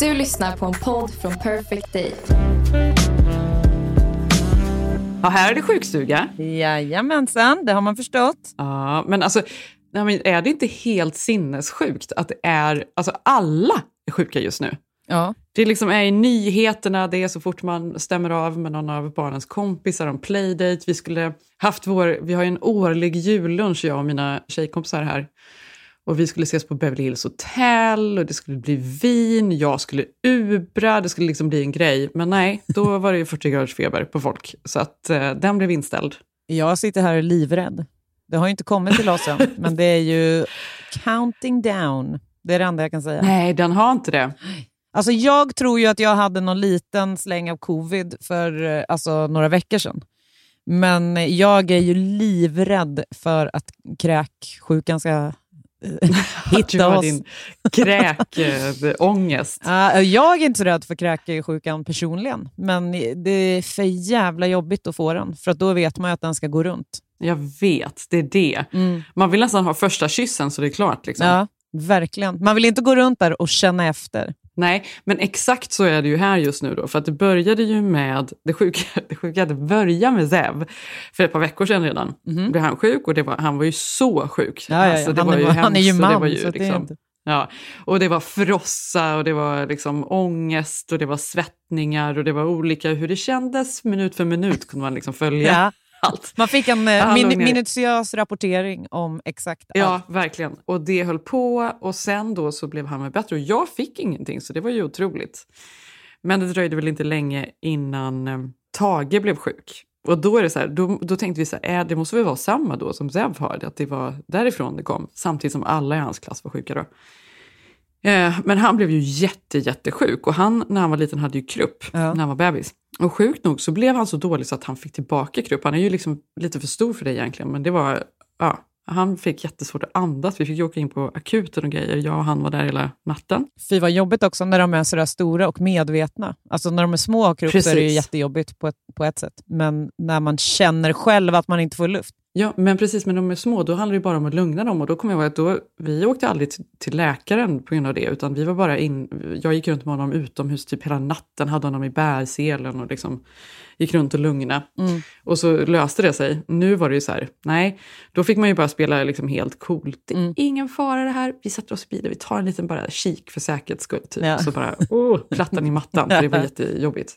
Du lyssnar på en podd från Perfect Day. Ja, här är det sjukstuga. Jajamensan, det har man förstått. Ja, men alltså, nej, men är det inte helt sinnessjukt att det är, alltså alla är sjuka just nu? Ja. Det liksom är i nyheterna, det är så fort man stämmer av med någon av barnens kompisar om playdate. Vi skulle haft vår, vi har ju en årlig jullunch jag och mina tjejkompisar här. Och vi skulle ses på Beverly Hills Hotel och det skulle bli vin, jag skulle ubra, det skulle liksom bli en grej. Men nej, då var det ju 40 graders feber på folk. Så att eh, den blev inställd. Jag sitter här livrädd. Det har ju inte kommit till oss än, men det är ju counting down. Det är det enda jag kan säga. Nej, den har inte det. Alltså jag tror ju att jag hade någon liten släng av covid för eh, alltså, några veckor sedan. Men jag är ju livrädd för att kräksjukan ska hitta oss. din kräkångest. Ja, jag är inte så rädd för kräksjukan personligen, men det är för jävla jobbigt att få den, för då vet man ju att den ska gå runt. Jag vet, det är det. Man vill nästan ha första kyssen så det är klart. Liksom. Ja, verkligen. Man vill inte gå runt där och känna efter. Nej, men exakt så är det ju här just nu då. För att det började ju med, det sjuka, det sjuka det började med Zev för ett par veckor sedan redan. Blev han sjuk och det var, han var ju så sjuk. Ja, ja, ja. Alltså, det han, var är, ju han är ju hemskt och det man, var ju så det liksom- inte... Ja, och det var frossa och det var liksom ångest och det var svettningar och det var olika hur det kändes minut för minut kunde man liksom följa Ja. Allt. Man fick en eh, min, minutiös rapportering om exakt Ja, allt. verkligen. Och det höll på och sen då så blev han med bättre och jag fick ingenting så det var ju otroligt. Men det dröjde väl inte länge innan eh, Tage blev sjuk. Och då är det så här, då, då tänkte vi så här, äh, det måste väl vara samma då som Zev har, att det var därifrån det kom, samtidigt som alla i hans klass var sjuka då. Eh, men han blev ju jätte, jättesjuk och han när han var liten hade ju krupp Ja. när han var bebis. Och sjukt nog så blev han så dålig så att han fick tillbaka krupp. Han är ju liksom lite för stor för det egentligen, men det var, ja, han fick jättesvårt att andas. Vi fick åka in på akuten och grejer. Jag och han var där hela natten. Fy vad jobbigt också när de är sådär stora och medvetna. Alltså när de är små och har krupp så är det ju jättejobbigt på ett, på ett sätt. Men när man känner själv att man inte får luft. Ja, men precis, men de är små, då handlar det bara om att lugna dem. Och då kommer jag ihåg att då, vi åkte aldrig till, till läkaren på grund av det, utan vi var bara in, jag gick runt med honom utomhus typ hela natten, hade honom i bärselen och liksom gick runt och lugna. Och så löste det sig. Nu var det ju så här, nej, då fick man ju bara spela liksom helt coolt. Det är ingen fara det här, vi sätter oss i bilen, vi tar en liten bara kik för säkerhets skull. Typ. Ja. Så bara, oh, plattan i mattan, för det var jättejobbigt.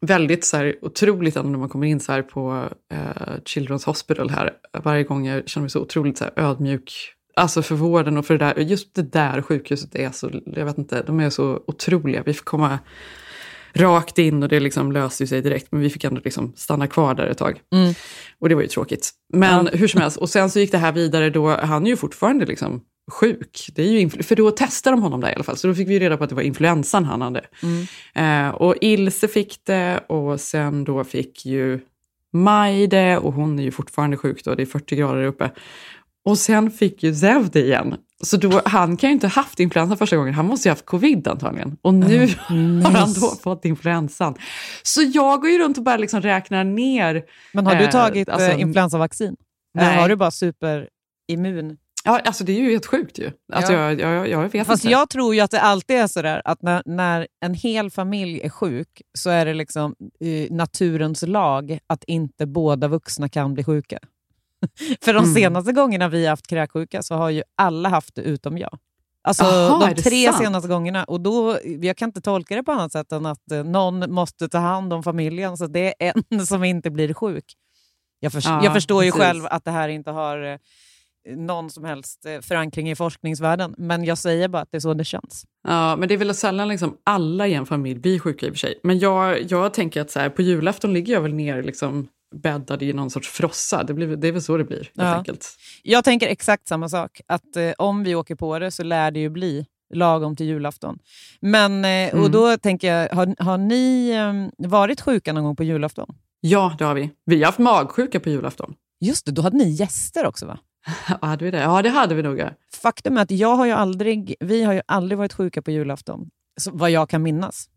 Väldigt så här, otroligt när man kommer in så här på eh, Children's Hospital här. Varje gång jag känner mig så otroligt så här, ödmjuk. Alltså för vården och för det där. Just det där sjukhuset är så, jag vet inte, de är så otroliga. Vi fick komma rakt in och det liksom löste sig direkt. Men vi fick ändå liksom stanna kvar där ett tag. Och det var ju tråkigt. Men hur som helst, och sen så gick det här vidare då, han är ju fortfarande liksom sjuk. Det är ju för då testade de honom där i alla fall, så då fick vi reda på att det var influensan han hade. Eh, och Ilse fick det och sen då fick ju Maj det och hon är ju fortfarande sjuk då, det är 40 grader där uppe. Och sen fick ju Zev det igen. Så då, han kan ju inte ha haft influensan första gången, han måste ju ha haft covid antagligen. Och nu har han då fått influensan. Så jag går ju runt och bara liksom räknar ner. Men har du Eh, tagit alltså- eh, influensavaccin? Eller Nej. har du bara superimmun? Ja, alltså det är ju helt sjukt ju. Alltså Ja. jag, jag, jag vet Fast inte. jag tror ju att det alltid är sådär att när, när en hel familj är sjuk så är det liksom eh, naturens lag att inte båda vuxna kan bli sjuka. För de Mm. senaste gångerna vi har haft kräksjuka så har ju alla haft det utom jag. Alltså Aha, de tre senaste gångerna. Och då, jag kan inte tolka det på annat sätt än att eh, någon måste ta hand om familjen så det är en som inte blir sjuk. Jag, förs- Ja, jag förstår ju precis. själv att det här inte har eh, någon som helst eh, förankring i forskningsvärlden, men jag säger bara att det är så det känns. Ja, men det är väl sällan liksom alla i en familj blir sjuka i och för sig. Men jag, jag tänker att så här, på julafton ligger jag väl ner liksom bäddad i någon sorts frossa. Det, blir, det är väl så det blir, helt Ja. enkelt. Jag tänker exakt samma sak. Att eh, om vi åker på det så lär det ju bli lagom till julafton. Men, eh, Och då tänker jag, har, har ni eh, varit sjuka någon gång på julafton? Ja, det har vi. Vi har haft magsjuka på julafton. Just det, då hade ni gäster också va? Hade vi det? Ja, det hade vi nog. Faktum är att jag har ju aldrig, vi har ju aldrig varit sjuka på julafton, så, vad jag kan minnas.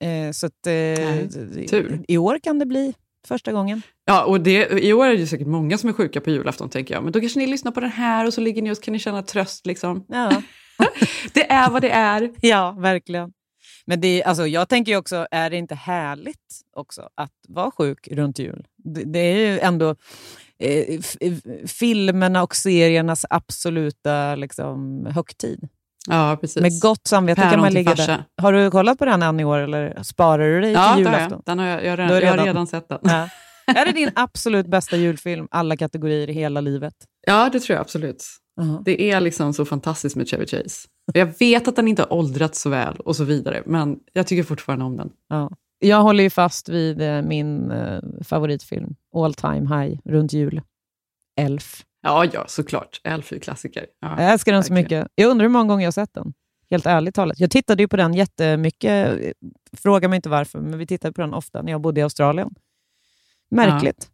Eh, så att, eh, tur. I år kan det bli första gången. Ja, och det, i år är det ju säkert många som är sjuka på julafton, tänker jag. Men då kanske ni lyssnar på den här och så ligger ni och kan ni känna tröst. Liksom. Ja, Det är vad det är. ja verkligen. Men det, alltså, jag tänker också, är det inte härligt också att vara sjuk runt jul? Det, det är ju ändå eh, f- filmerna och seriernas absoluta liksom, högtid. Ja, precis. Med gott samvete kan Päron man till ligga farsa. där. Har du kollat på den än i år eller sparar du dig Ja, till julafton? jag. Den har jag, jag, har redan, har jag har redan- redan sett den. Ja. Är det din absolut bästa julfilm, alla kategorier i hela livet? Ja, det tror jag absolut. Det är liksom så fantastiskt med Chevy Chase. Jag vet att den inte har åldrats så väl och så vidare, men jag tycker fortfarande om den. Ja. Jag håller ju fast vid eh, min eh, favoritfilm, All time high, runt jul. Elf. Ja, ja, såklart. Elf är ju klassiker. Ja, Jag älskar den så mycket. Jag undrar hur många gånger jag har sett den. Helt ärligt talat. Jag tittade ju på den jättemycket. Fråga mig inte varför, men vi tittade på den ofta när jag bodde i Australien. Märkligt.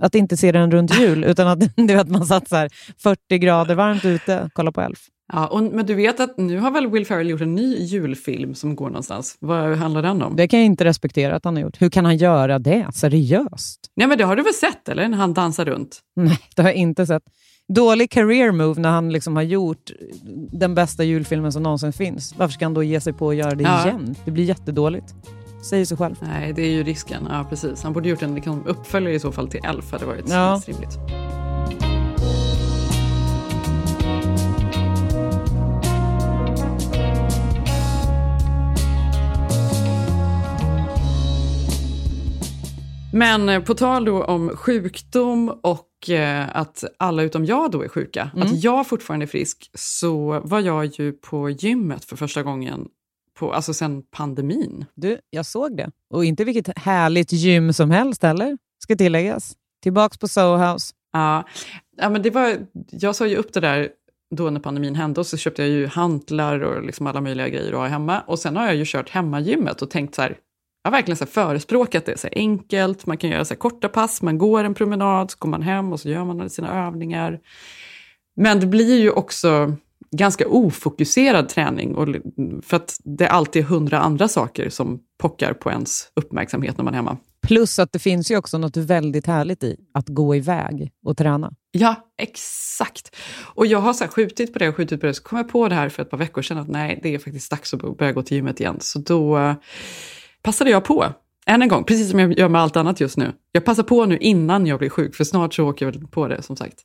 Att inte se den runt jul, utan att, du vet, man satt så här 40 grader varmt ute och kollade på Elf. Ja, och, men du vet att nu har väl Will Ferrell gjort en ny julfilm som går någonstans. Vad handlar den om? Det kan jag inte respektera att han har gjort. Hur kan han göra det? Seriöst? Nej, men det har du väl sett, eller? När han dansar runt. Nej, det har jag inte sett. Dålig career move när han liksom har gjort den bästa julfilmen som någonsin finns. Varför ska han då ge sig på att göra det Ja. igen? Det blir jättedåligt. Säger sig själv. Nej, det är ju risken. Ja, precis. Han borde gjort en liksom, uppföljare i så fall till Elf, hade varit Ja. rimligt. Men eh, på tal då om sjukdom och eh, att alla utom jag då är sjuka, att jag fortfarande är frisk, så var jag ju på gymmet för första gången på, alltså sen pandemin. Du, jag såg det. Och inte vilket härligt gym som helst heller, ska tilläggas. Tillbaks på Soho House. Ja, ja men det var, jag sa ju upp det där då när pandemin hände och så köpte jag ju hantlar och liksom alla möjliga grejer att ha hemma. Och sen har jag ju kört hemmagymmet och tänkt så här, jag har verkligen så förespråkat det, så enkelt, man kan göra så korta pass, man går en promenad, så går man hem och så gör man sina övningar. Men det blir ju också ganska ofokuserad träning, och, för att det alltid är hundra andra saker som pockar på ens uppmärksamhet när man är hemma. Plus att det finns ju också något väldigt härligt i att gå iväg och träna. Ja, exakt. Och jag har så skjutit på det och skjutit på det, så kom jag på det här för ett par veckor sedan att nej, det är faktiskt dags att börja gå till gymmet igen. Så då passade jag på, än en gång, precis som jag gör med allt annat just nu. Jag passar på nu innan jag blir sjuk, för snart så åker jag väl på det som sagt.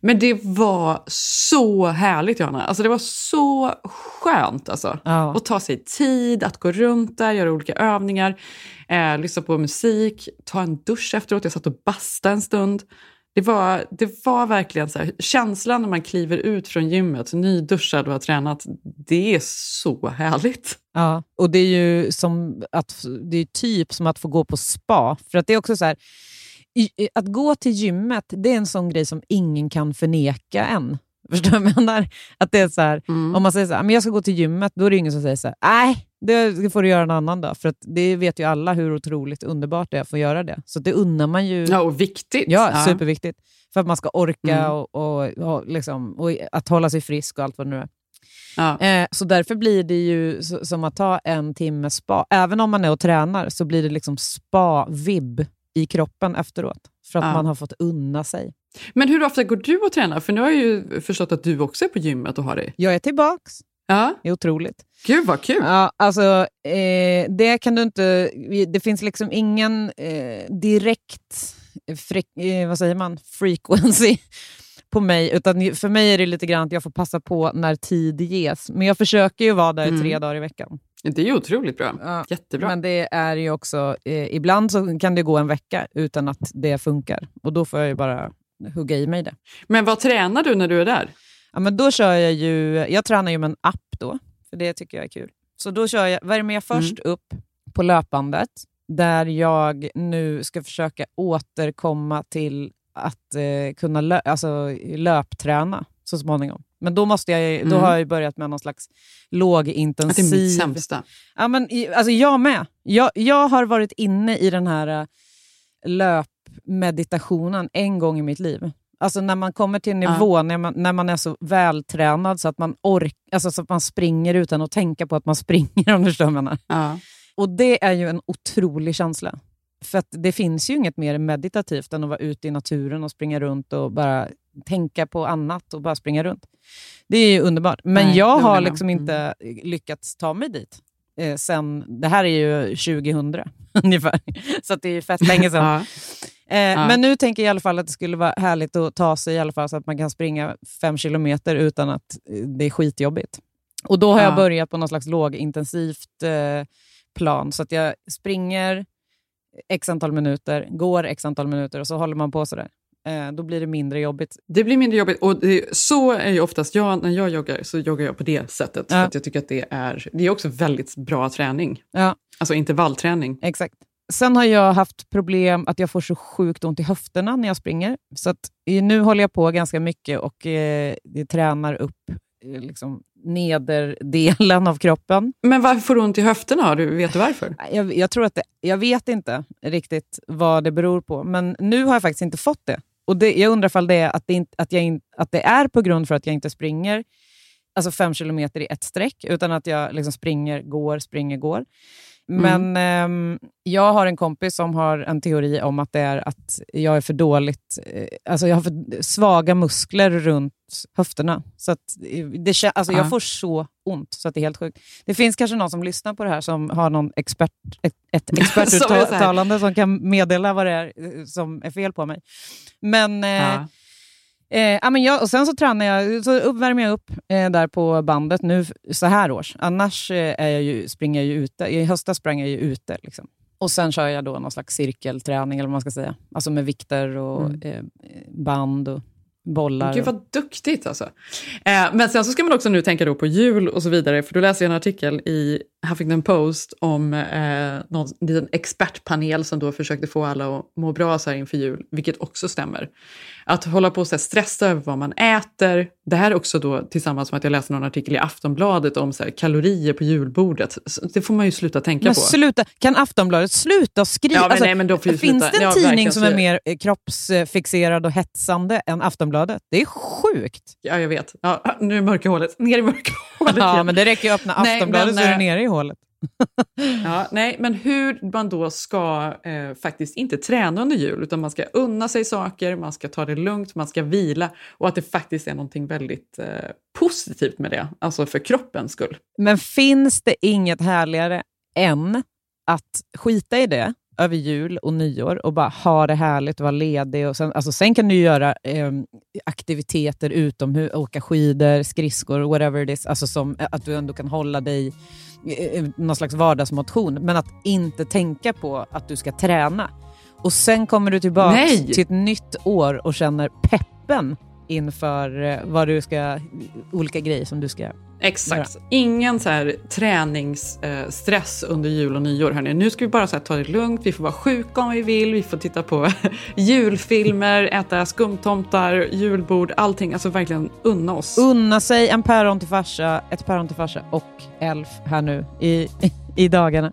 Men det var så härligt Johanna, alltså det var så skönt alltså. Ja. Att ta sig tid, att gå runt där, göra olika övningar, eh, lyssna på musik, ta en dusch efteråt. Jag satt och bastade en stund. Det var, det var verkligen så här, känslan när man kliver ut från gymmet, nyduschad och har tränat, det är så härligt. Ja, och det är ju som att, det är typ som att få gå på spa. För att det är också så här, att gå till gymmet, det är en sån grej som ingen kan förneka än. Förstår du vad jag menar? Att det är så här, Om man säger så här, men jag ska gå till gymmet, då är det ingen som säger så här, nej, det får du göra en annan dag. För att det vet ju alla hur otroligt underbart det är att få göra det. Så det unnar man ju. Ja, och viktigt. Ja, superviktigt. För att man ska orka Mm. och, och, och, liksom, och att hålla sig frisk och allt vad det nu är. Ja. Eh, så därför blir det ju som att ta en timme spa. Även om man är och tränar så blir det liksom spa-vibb i kroppen efteråt. För att Ja. man har fått unna sig. Men hur ofta går du och tränar? För nu har jag ju förstått att du också är på gymmet och har det. Jag är tillbaks. Ja, Det är otroligt. gud vad kul. Ja, alltså, eh, det kan du inte... Det finns liksom ingen eh, direkt fre- eh, vad säger man? frequency på mig. Utan för mig är det lite grann att jag får passa på när tid ges. Men jag försöker ju vara där Mm. tre dagar i veckan. Det är ju otroligt bra. Ja, Jättebra. Men det är ju också... Eh, ibland så kan det gå en vecka utan att det funkar. Och då får jag ju bara hugga i mig det. Men vad tränar du när du är där? Ja, men då kör jag ju... Jag tränar ju med en app då, för det tycker jag är kul. Så då kör jag, värmer jag först upp på löpbandet där jag nu ska försöka återkomma till att eh, kunna lö alltså, löpträna så småningom. Men då, måste jag, då Mm. har jag börjat med någon slags lågintensiv... Att det är mitt sämsta. Ja, men, alltså, jag med. Jag, jag har varit inne i den här eh, löpmeditationen en gång i mitt liv. Alltså när man kommer till en Ja. nivå när, man, när man är så vältränad så att man ork, alltså så att man springer utan att tänka på att man springer, om du förstår vad jag menar. Ja. Och det är ju en otrolig känsla. För att det finns ju inget mer meditativt än att vara ute i naturen och springa runt och bara tänka på annat och bara springa runt. Det är ju underbart. Men Nej, jag har liksom inte lyckats ta mig dit. Eh, sen, det här är ju 2000 ungefär, så att det är ju fett länge sedan. Ja. Eh, Men nu tänker jag i alla fall att det skulle vara härligt att ta sig i alla fall så att man kan springa fem kilometer utan att eh, det är skitjobbigt. Och då har jag Ja. börjat på något slags lågintensivt eh, plan. Så att jag springer x antal minuter, går x antal minuter och så håller man på sådär. Eh, då blir det mindre jobbigt. Det blir mindre jobbigt. Och det, så är ju oftast jag, när jag joggar, så joggar jag på det sättet. Ja. För jag tycker att det är, det är också väldigt bra träning. Ja, Alltså intervallträning. exakt. Sen har jag haft problem att jag får så sjukt ont i höfterna när jag springer. Så att, eh, nu håller jag på ganska mycket och eh, det tränar upp eh, liksom, nederdelen av kroppen. Men varför får du ont i höfterna? Du, vet du varför? Jag, jag, tror att det, jag vet inte riktigt vad det beror på, men nu har jag faktiskt inte fått det. Och det, Jag undrar ifall det är att det, inte, att, jag in, att det är på grund för att jag inte springer alltså fem kilometer i ett streck, utan att jag liksom springer, går, springer, går. Men ehm, jag har en kompis som har en teori om att det är att jag är för dåligt, eh, alltså jag har för svaga muskler runt höfterna. Så att eh, det, alltså Ja. jag får så ont så att det är helt sjukt. Det finns kanske någon som lyssnar på det här som har någon expert, ett, ett Som expertuttalande som kan meddela vad det är eh, som är fel på mig. Men, eh, Ja. Eh, ja, men jag, och sen så tränar jag, så uppvärmer jag upp eh, där på bandet nu så här års. Annars eh, är jag ju, springer jag ju ute. I höstas sprang jag ju ute. Liksom. Och sen kör jag då någon slags cirkelträning, eller vad man ska säga. Alltså med vikter och Mm. eh, band och bollar. Gud vad duktigt alltså. Eh, men sen så ska man också nu tänka då på jul och så vidare, för då läser jag en artikel i Huffington Post om eh, någon liten expertpanel som då försökte få alla att må bra så här inför jul, vilket också stämmer. Att hålla på och så här, stressa över vad man äter, det här är också då tillsammans med att jag läste någon artikel i Aftonbladet om så här, kalorier på julbordet. Det får man ju sluta tänka men på. sluta, kan Aftonbladet sluta skriva? Ja, men nej, finns det en Ja, tidning som är mer eh, kroppsfixerad och hetsande än Aftonbladet? Det är sjukt. Ja, jag vet. Ja, nu är mörka hålet. Ner i mörka hålet Ja, igen. men det räcker ju att öppna Nej, Aftonbladet men, så är det eh, nere i hålet. Ja, nej, men hur man då ska eh, faktiskt inte träna under jul, utan man ska unna sig saker, man ska ta det lugnt, man ska vila och att det faktiskt är någonting väldigt eh, positivt med det, alltså för kroppens skull. Men finns det inget härligare än att skita i det över jul och nyår och bara ha det härligt och vara ledig. Och sen, alltså sen kan du göra eh, aktiviteter utomhus, åka skidor, skridskor, whatever it is. Alltså som, eh, att du ändå kan hålla dig eh, någon slags vardagsmotion. Men att inte tänka på att du ska träna. Och sen kommer du tillbaka Nej! till ett nytt år och känner peppen inför eh, vad du ska, olika grejer som du ska göra. Exakt. Ingen så här träningsstress under jul och nyår. Hörni. Nu ska vi bara så ta det lugnt, vi får vara sjuka om vi vill, vi får titta på julfilmer, äta skumtomtar, julbord, allting. Alltså verkligen unna oss. Unna sig en päron till farsa, ett päron till farsa och Elf här nu i, i dagarna.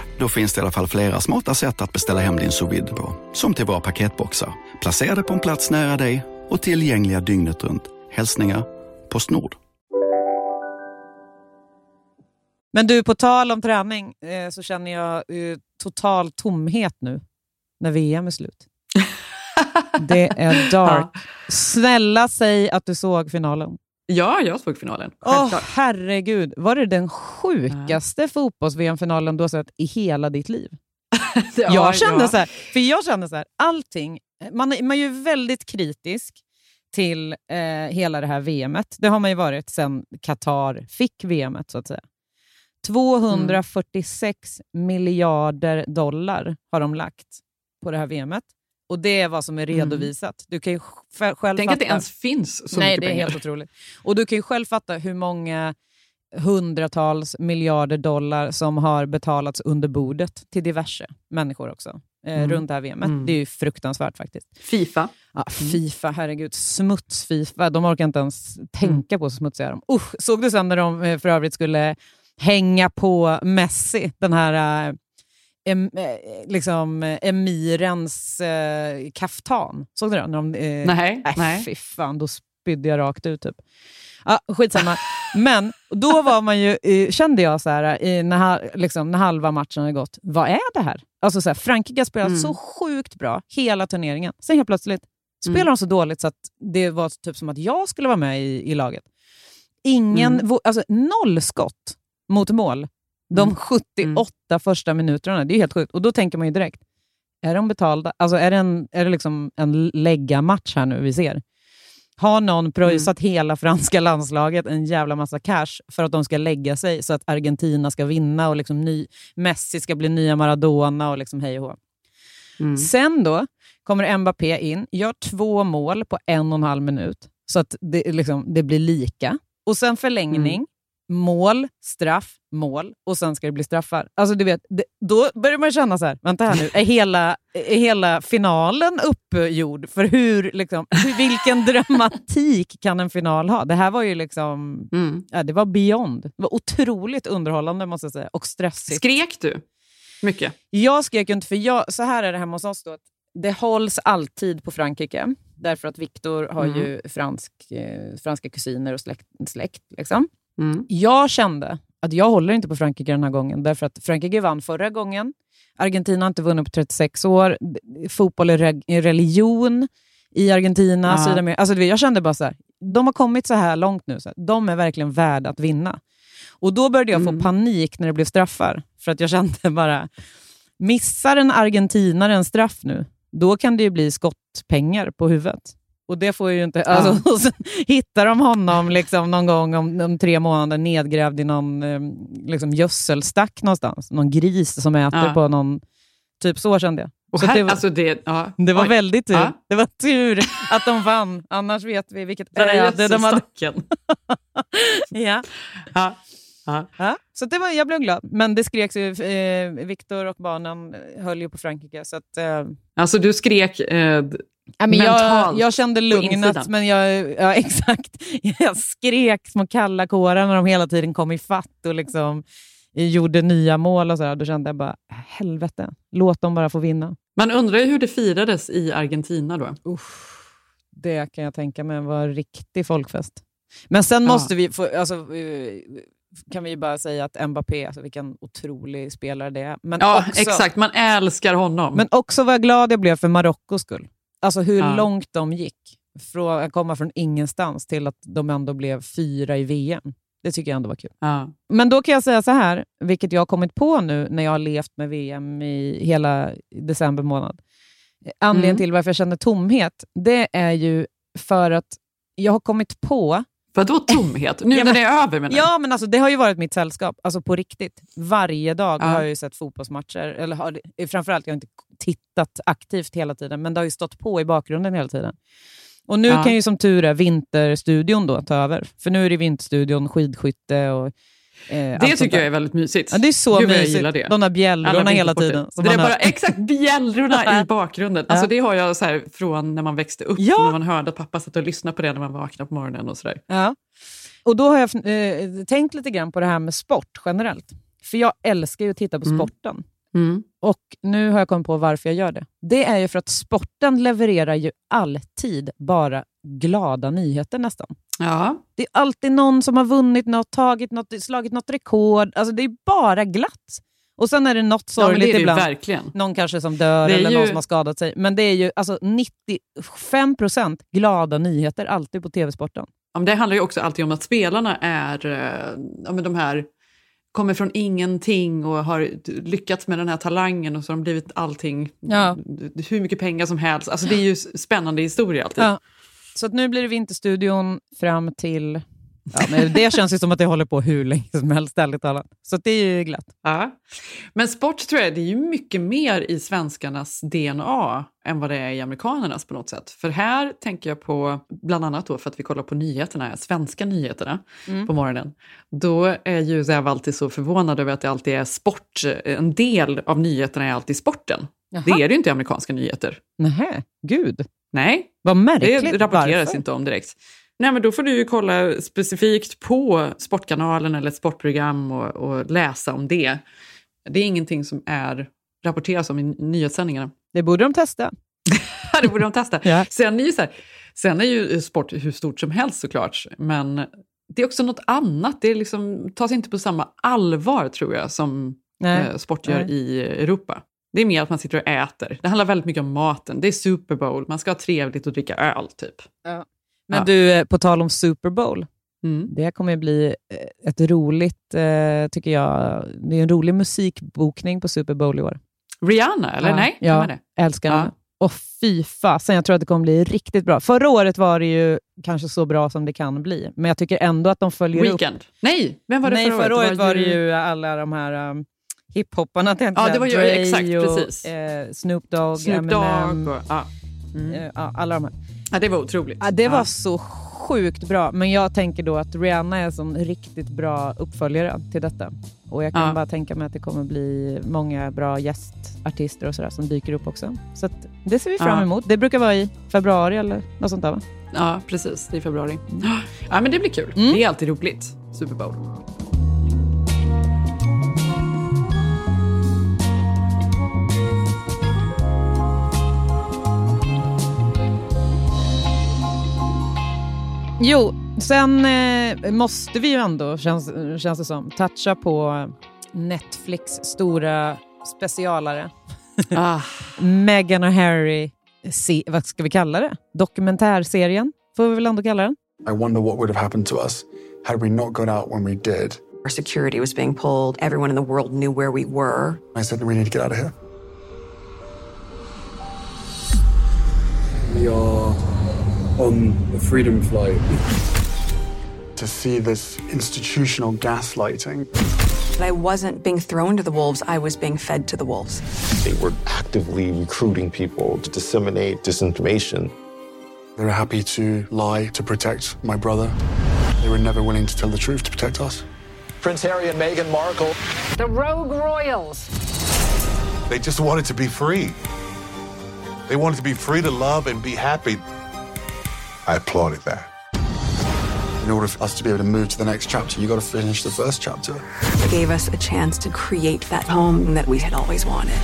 Då finns det i alla fall flera smarta sätt att beställa hem din sous på. Som till våra paketboxar, placerade på en plats nära dig och tillgängliga dygnet runt. Hälsningar Postnord. Men du, på tal om träning eh, så känner jag eh, total tomhet nu när VM är slut. det är dark. Snälla säg att du såg finalen. Ja, jag såg finalen. Åh Självklart. herregud, var det den sjukaste fotbolls-VM-finalen du har sett i hela ditt liv? Ja, jag kände ja. så här, för jag kände så här, allting, man, är- man är ju väldigt kritisk till eh, hela det här VMet. Det har man ju varit sedan Qatar fick VMet så att säga. 246 miljarder dollar har de lagt på det här VMet. Och det är vad som är redovisat. Du kan själv Tänk att det fatta- ens finns så Nej, mycket det är pengar. helt otroligt. Och du kan ju själv fatta hur många hundratals miljarder dollar som har betalats under bordet till diverse människor också. Eh, Mm. Runt det här VMet. Mm. Det är ju fruktansvärt faktiskt. Fifa. Ja, Fifa, herregud. Smuts-Fifa. De orkar inte ens tänka på hur smutsiga de. Usch, Såg du sen när de eh, för övrigt skulle hänga på Messi, den här eh, em, eh, liksom, eh, emirens eh, kaftan? Såg du det? När de, eh, Nej, Äh, nej. Fy fan, då spydde jag rakt ut. Typ. Ja, skitsamma. Men då var man ju, eh, kände jag så här, när, liksom, när halva matchen hade gått, vad är det här? Alltså så här Frankrike har spelat Mm. så sjukt bra hela turneringen. Sen helt plötsligt spelar Mm. de så dåligt så att det var typ som att jag skulle vara med i, i laget. Ingen, Mm. alltså noll skott mot mål de Mm. 78 första minuterna. Det är helt sjukt. Och då tänker man ju direkt, är de betalda? Alltså är det, en, är det liksom en lägga-match här nu vi ser? Har någon pröjsat Mm. hela franska landslaget en jävla massa cash för att de ska lägga sig så att Argentina ska vinna och liksom ny, Messi ska bli nya Maradona och liksom hej och hå. Mm. Sen då kommer Mbappé in, gör två mål på en och en halv minut så att det, liksom, det blir lika. Och sen förlängning, Mm. Mål, straff, mål och sen ska det bli straffar. Alltså du vet, det, då börjar man känna så här, vänta här nu, är hela, är hela finalen uppgjord? För hur, liksom, vilken dramatik kan en final ha? Det här var ju liksom, Mm. ja, det var beyond. Det var otroligt underhållande måste jag säga och stressigt. Skrek du mycket? Jag skrek ju inte, för jag, så här är det hemma hos oss. Då, att det hålls alltid på Frankrike, därför att Viktor har Mm. ju fransk, eh, franska kusiner och släkt. släkt liksom. Mm. Jag kände att jag håller inte på Frankrike den här gången, därför att Frankrike vann förra gången. Argentina har inte vunnit på 36 år. Fotboll är, re- är religion i Argentina. Ja. Sydamerika. Alltså, jag kände bara så här, de har kommit så här långt nu, så här, de är verkligen värda att vinna. Och Då började jag få Mm. panik när det blev straffar, för att jag kände bara, missar en argentinare en straff nu, då kan det ju bli skottpengar på huvudet. Och det får ju inte... Alltså, och sen hittar de honom liksom någon gång om, om tre månader nedgrävd i någon eh, liksom gödselstack någonstans. Någon gris som äter Ja. på någon... Typ så kände jag. Och Så här, det var, alltså det, ja. det var Oj. väldigt tur. Ja. Det var tur att de vann. Annars vet vi vilket öde de hade. Ja. Ja. Ja. Ja, så det var, jag blev glad. Men det skreks ju. Eh, Viktor och barnen höll ju på Frankrike. Så att, eh, Alltså du skrek eh, Ja, men jag, mentalt jag kände lugnet, men jag, ja, exakt. jag skrek små kalla kårar när de hela tiden kom i fatt och liksom gjorde nya mål. och så där. Då kände jag bara, helvete, låt dem bara få vinna. Man undrar ju hur det firades i Argentina då. Uff, det kan jag tänka mig var en riktig folkfest. Men sen Ja. måste vi, få, alltså, eh, kan vi bara säga att Mbappé, alltså, vilken otrolig spelare det är. Men Ja, också, exakt. Man älskar honom. Men också vad glad jag blev för Marockos skull. Alltså hur Ja. långt de gick. Från att komma från ingenstans till att de ändå blev fyra i VM. Det tycker jag ändå var kul. ja. Men då kan jag säga så här, vilket jag har kommit på nu när jag har levt med VM i hela december månad. Anledningen Mm. till varför jag känner tomhet, det är ju för att jag har kommit på Vadå tomhet? Nu Ja, när men- det är över menar. Ja, men alltså, det har ju varit mitt sällskap. Alltså på riktigt. Varje dag Ja. har jag ju sett fotbollsmatcher. Eller har, framförallt, jag har inte tittat aktivt hela tiden, men det har ju stått på i bakgrunden hela tiden. Och nu Ja. kan ju som tur är Vinterstudion då ta över. För nu är det Vinterstudion, skidskytte och Det tycker jag är väldigt mysigt. Ja, det är så Gud, jag mysigt. gillar det. De där bjällrorna hela tiden. Det är bara hör. exakt bjällrorna i bakgrunden. Alltså, det har jag så här från när man växte upp, Ja. när man hörde att pappa satt och lyssnade på det när man vaknade på morgonen och sådär. Ja. Och då har jag eh, tänkt lite grann på det här med sport generellt. För jag älskar ju att titta på Mm. sporten. Och nu har jag kommit på varför jag gör det. Det är ju för att sporten levererar ju alltid bara glada nyheter nästan. Ja. Det är alltid någon som har vunnit något, tagit något, slagit något rekord. Alltså det är bara glatt. Och sen är det något Ja, sorgligt det ju ibland. verkligen. Någon kanske som dör eller ju- någon som har skadat sig. Men det är ju alltså 95% glada nyheter alltid på tv-sporten. Ja, det handlar ju också alltid om att spelarna är eh, ja, men de här kommer från ingenting och har lyckats med den här talangen och så har de blivit allting, Ja. hur mycket pengar som helst. Alltså det är ju spännande historier alltid. Ja. Så att nu blir det Vinterstudion fram till... Ja, men det känns ju som att det håller på hur länge som helst, ärligt talat. Så det är ju glatt. Ja. Men sport tror jag det är ju mycket mer i svenskarnas DNA än vad det är i amerikanernas på något sätt. För här tänker jag på, bland annat då för att vi kollar på nyheterna, svenska nyheterna Mm. på morgonen. Då är ju Zev alltid så förvånad över att det alltid är sport. En del av nyheterna är alltid sporten. Jaha. Det är det ju inte i amerikanska nyheter. Nähä, gud. Nej, Vad märkligt. det rapporteras Varför? inte om direkt. Nej, men då får du ju kolla specifikt på Sportkanalen eller ett sportprogram och, och läsa om det. Det är ingenting som är rapporteras om i nyhetssändningarna. Det borde de testa. det borde de testa. Ja. Sen, är ju så här, sen är ju sport hur stort som helst såklart, men det är också något annat. Det är liksom, tas inte på samma allvar tror jag som Nej. eh, sport gör Nej. i Europa. Det är mer att man sitter och äter. Det handlar väldigt mycket om maten. Det är Super Bowl, man ska ha trevligt och dricka öl typ. Men Ja. du, eh, på tal om Super Bowl. Mm. Det kommer bli eh, ett roligt, eh, tycker jag, det är en rolig musikbokning på Super Bowl i år. Rihanna, eller Ja. nej? Ja, älskar Ja. henne. Och fy fasen, jag tror att det kommer bli riktigt bra. Förra året var det ju kanske så bra som det kan bli, men jag tycker ändå att de följer upp. Weekend? Nej, vem var det Nej, förra, förra året var det ju... alla de här um, hiphopparna, tänkte Ja, det var ju Dre exakt, och, precis. Eh, Snoop Dogg, Snoop Eminem, Dogg och, ja. Mm. eh, alla de här. Ja, det var otroligt. Ja, det var Ja. så sjukt bra, men jag tänker då att Rihanna är en sån riktigt bra uppföljare till detta. Och jag kan Ja. bara tänka mig att det kommer bli många bra gästartister och sådär som dyker upp också. Så att det ser vi fram Ja. emot. Det brukar vara i februari eller något sånt där va? Ja, precis. Det är i februari. Ja, men det blir kul. Mm. Det är alltid roligt, Super Bowl. Jo, sen eh, måste vi ju ändå, känns, känns det som, toucha på Netflix stora specialare. Ah. Meghan och Harry, se, vad ska vi kalla det? Dokumentärserien, får vi väl ändå kalla den? I wonder what would have happened to us had we not got out when we did. Our security was being pulled. Everyone in the world knew where we were. I said, we need to get out of here. We are on the Freedom Flight. to see this institutional gaslighting. But I wasn't being thrown to the wolves, I was being fed to the wolves. They were actively recruiting people to disseminate disinformation. They were happy to lie to protect my brother. They were never willing to tell the truth to protect us. Prince Harry and Meghan Markle. The Rogue Royals. They just wanted to be free. They wanted to be free to love and be happy. I applauded that. In order for us to be able to move to the next chapter, you got to finish the first chapter. It gave us a chance to create that home that we had always wanted.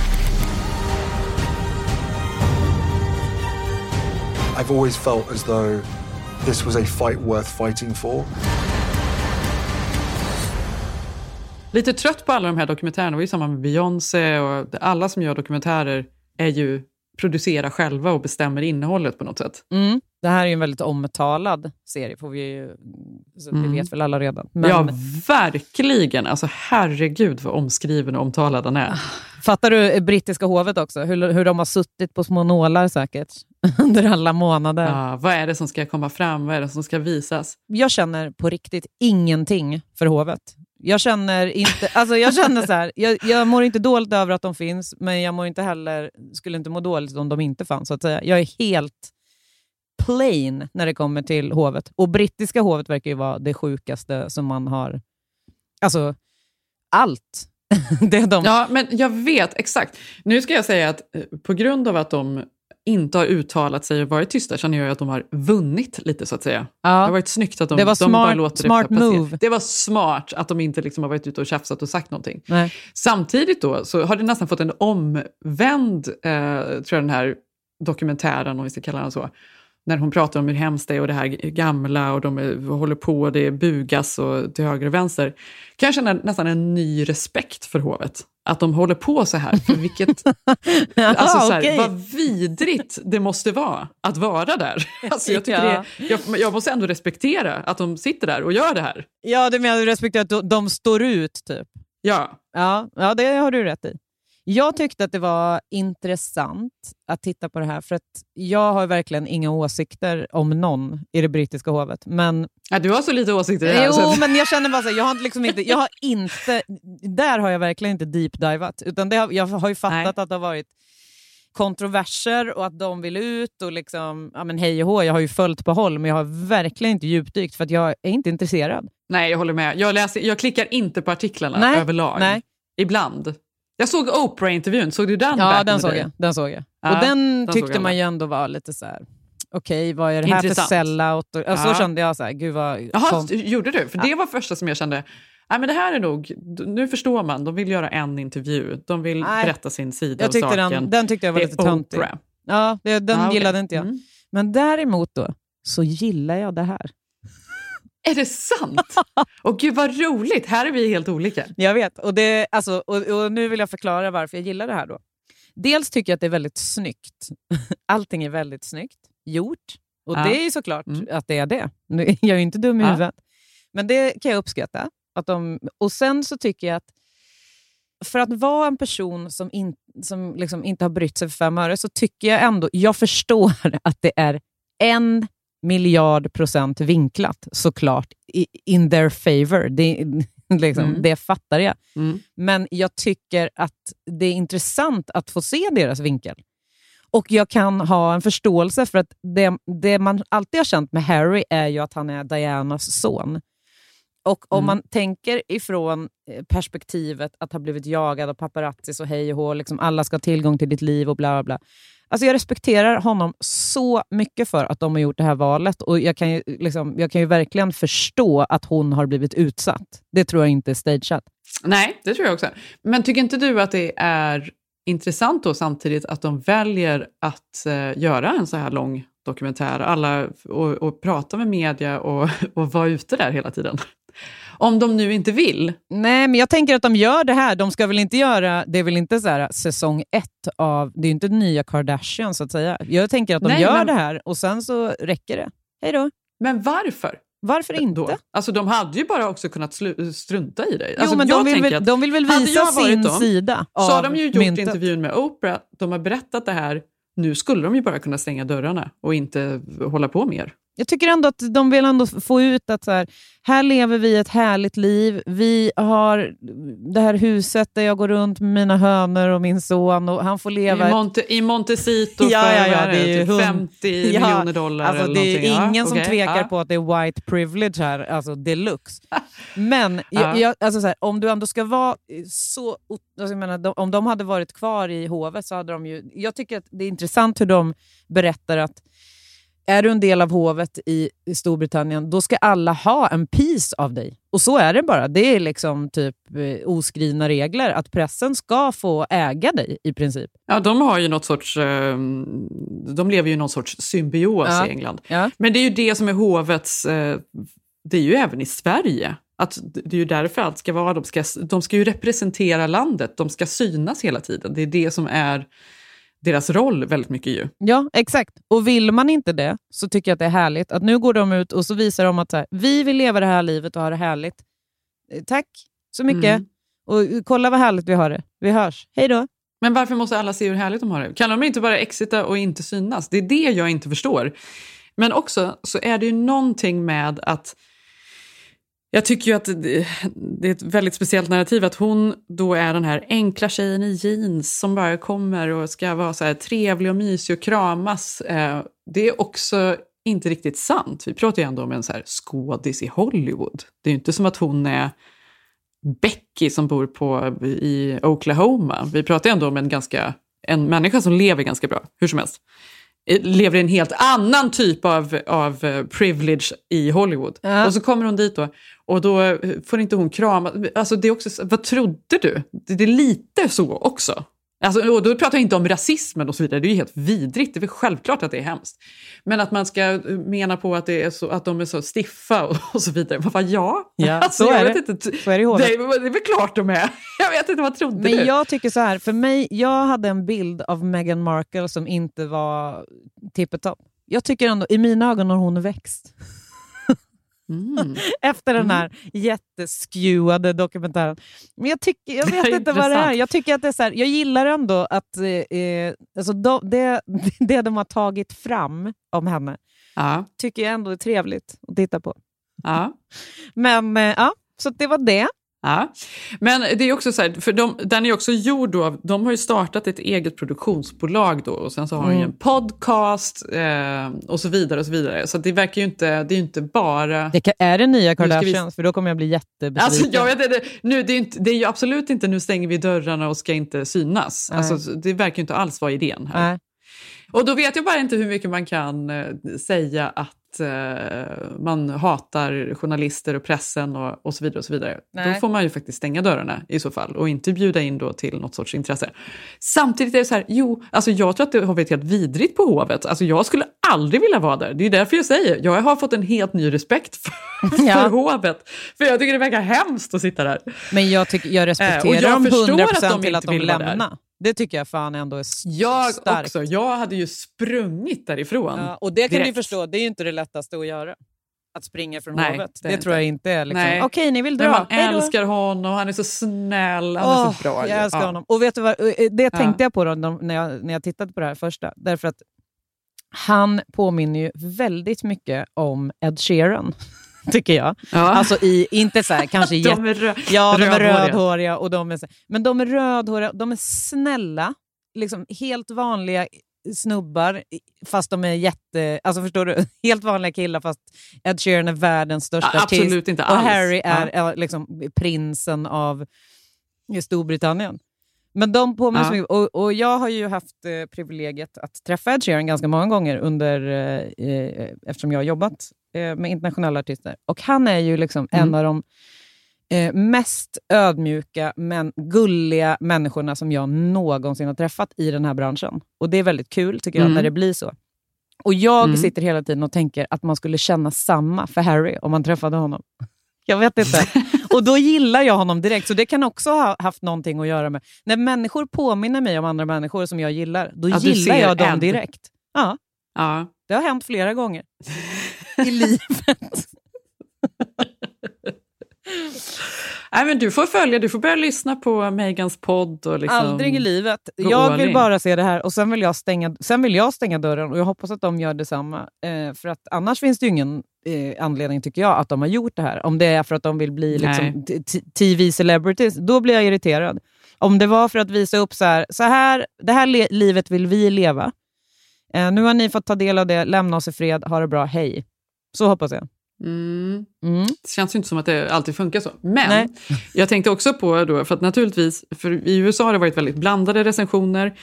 I've always felt as though this was a fight worth fighting for. Lite trött på alla de här dokumentärerna. Det var ju samma med Beyoncé och alla som gör dokumentärer är ju producerar själva och bestämmer innehållet på något sätt. Mm. Det här är ju en väldigt omtalad serie, får vi ju, så Mm. det vet väl alla redan. Men Ja, verkligen. Alltså herregud vad omskriven och omtalad den är. Fattar du brittiska hovet också? Hur, hur de har suttit på små nålar säkert under alla månader. Ja, vad är det som ska komma fram? Vad är det som ska visas? Jag känner på riktigt ingenting för hovet. Jag känner inte, alltså jag känner så här, jag, jag mår inte dåligt över att de finns, men jag mår inte heller, skulle inte må dåligt om de inte fanns. Så att säga. Jag är helt plain när det kommer till hovet. Och brittiska hovet verkar ju vara det sjukaste som man har... Alltså, allt. det är de. Ja, men jag vet exakt. Nu ska jag säga att eh, på grund av att de inte har uttalat sig och varit tysta känner jag att de har vunnit lite så att säga. Ja. Det har varit snyggt att de, Det var de smart- bara låter smart det passera. move. Det var smart att de inte liksom har varit ute och tjafsat och sagt någonting. Nej. Samtidigt då så har det nästan fått en omvänd, eh, tror jag den här dokumentären, om vi ska kalla den så, när hon pratar om hur hemskt det är och det här gamla och de är, håller på och det bugas och till höger och vänster. Kan jag känna nästan en ny respekt för hovet. Att de håller på så här. För vilket, alltså så här, okej. Vad vidrigt det måste vara att vara där. Alltså jag, tycker Ja. det, jag, jag måste ändå respektera att de sitter där och gör det här. Ja, du menar du respekterar att de, de står ut, typ? Ja. Ja, ja, det har du rätt i. Jag tyckte att det var intressant att titta på det här, för att jag har verkligen inga åsikter om någon i det brittiska hovet. Men, Ja, du har så lite åsikter i det här. jo, så men jag känner bara så här, jag har liksom inte, jag har inte, där har jag verkligen inte deep-divat. Utan det har, jag har ju fattat att det har varit kontroverser och att de vill ut och liksom, ja men hej och hå, jag har ju följt på håll, men jag har verkligen inte djupdykt för att jag är inte intresserad. Nej, jag håller med. Jag, läser, jag klickar inte på artiklarna Nej, överlag. nej. Ibland. Jag såg Oprah-intervjun, såg du den? Ja, den såg jag. Den såg jag. Ja, och den, den tyckte man ju ändå var lite så här. okej, vad är det här Intressant. för sellout? Och, och Så Ja. kände jag, så här, gud vad... Jaha, gjorde du? För det var första som jag kände, nej men det här är nog, nu förstår man, de vill göra en intervju, de vill Nej. berätta sin sida jag av tyckte saken. den, den tyckte jag var Det lite töntig. Ja, det, den Ja, okej. gillade inte jag. Mm. Men däremot då, så gillar jag det här. Är det sant? Och gud vad roligt, här är vi helt olika. Jag vet. Och, det, alltså, och, och nu vill jag förklara varför jag gillar det här. då. Dels tycker jag att det är väldigt snyggt. Allting är väldigt snyggt gjort. Och Ja. det är ju såklart Mm. att det är det. Nu- Jag är ju inte dum i Ja. huvudet. Men det kan jag uppskatta. Att de, och sen så tycker jag att för att vara en person som, in, som liksom inte har brytt sig för fem öre så tycker jag ändå, jag förstår att det är en miljard procent vinklat såklart in their favor. Det, liksom, Mm. det fattar jag. Mm. Men jag tycker att det är intressant att få se deras vinkel. Och jag kan ha en förståelse för att det, det man alltid har känt med Harry är ju att han är Dianas son. Och om Mm. man tänker ifrån eh, perspektivet att ha blivit jagad av paparazzis och hej och hå, liksom alla ska ha tillgång till ditt liv och bla bla bla. Alltså jag respekterar honom så mycket för att de har gjort det här valet och jag kan ju, liksom, jag kan ju verkligen förstå att hon har blivit utsatt. Det tror jag inte är stageat. Nej, det tror jag också. Men tycker inte du att det är intressant då samtidigt att de väljer att eh, göra en så här lång dokumentär alla, och, och prata med media och, och vara ute där hela tiden? Om de nu inte vill. Nej, men jag tänker att de gör det här. De ska väl inte göra, det är väl inte så här, säsong ett av, det är ju inte nya Kardashian så att säga. Jag tänker att de Nej, gör men- det här och sen så räcker det. Hej då. Men varför? Varför inte? Då? Alltså de hade ju bara också kunnat slu- strunta i dig. Jo, Alltså, men jag de vill, väl, de vill väl visa sin dem, sida Så har de ju gjort myntet. intervjun med Oprah, de har berättat det här, nu skulle de ju bara kunna stänga dörrarna och inte hålla på mer. Jag tycker ändå att de vill ändå få ut att så här, här lever vi ett härligt liv. Vi har det här huset där jag går runt med mina hönor och min son och han får leva I, ett Monte, I Montecito Ja, för ja, ja, det är ju typ hund- 50 Ja, miljoner dollar Alltså, eller det är någonting. Ja, ingen som okej, tvekar ja. på att det är white privilege här, alltså deluxe. Men Ja. jag, jag, alltså så här, om du ändå ska vara så... Alltså jag menar, de, om de hade varit kvar i hovet så hade de ju... Jag tycker att det är intressant hur de berättar att är du en del av hovet i Storbritannien, då ska alla ha en piece av dig. Och så är det bara. Det är liksom typ eh, oskrivna regler att pressen ska få äga dig i princip. Ja, de har ju något sorts... eh, de lever ju någon sorts symbios Ja. i England. Ja. Men det är ju det som är hovets... eh, det är ju även i Sverige. Att det är ju därför allt ska vara... De ska, de ska ju representera landet, de ska synas hela tiden. Det är det som är deras roll väldigt mycket ju. Ja, exakt. Och vill man inte det så tycker jag att det är härligt att nu går de ut och så visar de att så här, vi vill leva det här livet och ha det härligt. Eh, Tack så mycket. Mm. Och eh, kolla vad härligt vi har det. Vi hörs. Hej då. Men varför måste alla se hur härligt de har det? Kan de inte bara exita och inte synas? Det är det jag inte förstår. Men också så är det ju någonting med att jag tycker ju att det är ett väldigt speciellt narrativ att hon då är den här enkla tjejen i jeans som bara kommer och ska vara så här trevlig och mysig och kramas. Eh, det är också inte riktigt sant. Vi pratar ju ändå om en så här skådis i Hollywood. Det är ju inte som att hon är Becky som bor på, i Oklahoma. Vi pratar ju ändå om en, ganska, en människa som lever ganska bra, hur som helst. Eh, Lever i en helt annan typ av, av eh, privilege i Hollywood. Ja. Och så kommer hon dit då och då eh, får inte hon krama. Alltså det är också, så- vad trodde du? Det är lite så också. Alltså, och då pratar jag inte om rasismen och så vidare, det är ju helt vidrigt, det är väl självklart att det är hemskt. Men att man ska eh, mena på att, det är så, att de är så stiffa och, och så vidare. Man bara, ja, Ja, alltså, så jag är det. Inte, Så är det i hovet. det, det är väl klart de är. Jag vet inte, vad trodde Men du? jag tycker så här, för mig, jag hade en bild av Meghan Markle som inte var tippetopp. Jag tycker ändå, i mina ögon har hon växt. Mm. Efter den här jätteskewade dokumentären. Men jag, tycker, jag vet inte vad det är. Jag, tycker att det är så här, jag gillar ändå att eh, eh, alltså de, det, det de har tagit fram om henne Ja, tycker jag ändå är trevligt att titta på. ja. Men eh, ja, så det var det. Ja, men det är också så här, för de, den är också gjord då de har ju startat ett eget produktionsbolag då och sen så har de ju Mm. en podcast eh, och så vidare och så vidare. Så det verkar ju inte, det är ju inte bara... det kan, är det nya ska vi- Kardashians? För då kommer jag bli jättebesviken. Alltså, jag vet nu, det, är inte, det är ju absolut inte nu stänger vi dörrarna och ska inte synas. Nej. Alltså, det verkar ju inte alls vara idén här. Nej. Och då vet jag bara inte hur mycket man kan eh, säga att eh, man hatar journalister och pressen och, och så vidare. och så vidare. Nej. Då får man ju faktiskt stänga dörrarna i så fall och inte bjuda in då till något sorts intresse. Samtidigt är det så här, jo, alltså jag tror att det har varit helt vidrigt på Hovet. Alltså jag skulle aldrig vilja vara där. Det är därför jag säger, jag har fått en helt ny respekt för, Ja. för Hovet. För jag tycker det verkar hemskt att sitta där. Men jag, tycker, jag Eh, respekterar och jag dem förstår 100% att de till att de vill vara där. Det tycker jag fan ändå är Jag starkt. också, jag hade ju sprungit därifrån. Ja, och det kan du förstå, det är ju inte det lättaste att göra. Att springa från Nej, hovet. det Det, är tror jag inte är liksom, Nej. okej ni vill Men dra, man hej då. älskar honom, han är så snäll, han är Åh, så bra. Jag älskar Ja. honom. Och vet du vad, eh, det Ja. tänkte jag på då, när, jag, när jag tittade på det här första. Därför att han påminner ju väldigt mycket om Ed Sheeran. Tycker jag. Ja. Alltså i, inte så här, kanske De jätte... är rö- Ja, de är rödhåriga. Och de är, men de är rödhåriga, de är snälla, liksom helt vanliga snubbar, fast de är jätte... Alltså förstår du? Helt vanliga killar fast Ed Sheeran är världens största Ja, artist. absolut inte och alls. Harry är Ja. liksom prinsen av Storbritannien. Men de påminner så Ja. mycket. Och, och jag har ju haft eh, privilegiet att träffa Ed Sheeran ganska många gånger under, eh, eh, eftersom jag har jobbat med internationella artister. Och han är ju liksom Mm. en av de eh, mest ödmjuka men gulliga människorna som jag någonsin har träffat i den här branschen. Och det är väldigt kul tycker jag Mm. när det blir så. Och jag Mm. sitter hela tiden och tänker att man skulle känna samma för Harry om man träffade honom. Jag vet inte. Och då gillar jag honom direkt. Så det kan också ha haft någonting att göra med... När människor påminner mig om andra människor som jag gillar, då Ja, gillar jag dem Ed. direkt. Ja, Ja. Det har hänt flera gånger i livet. Nej, men du får följa, du får börja lyssna på Megans podd. Och liksom Aldrig i livet. Jag vill bara se det här och sen vill jag stänga, sen vill jag stänga dörren och jag hoppas att de gör detsamma. Eh, för att annars finns det ju ingen eh, anledning, tycker jag, att de har gjort det här. Om det är för att de vill bli liksom, TV-celebrities, då blir jag irriterad. Om det var för att visa upp så här, så här det här livet vill vi leva. Eh, nu har ni fått ta del av det, lämna oss i fred, ha det bra, hej. Så hoppas jag. Mm. Mm. Det känns ju inte som att det alltid funkar så. Men Nej. jag tänkte också på, då, för att naturligtvis, för i USA har det varit väldigt blandade recensioner,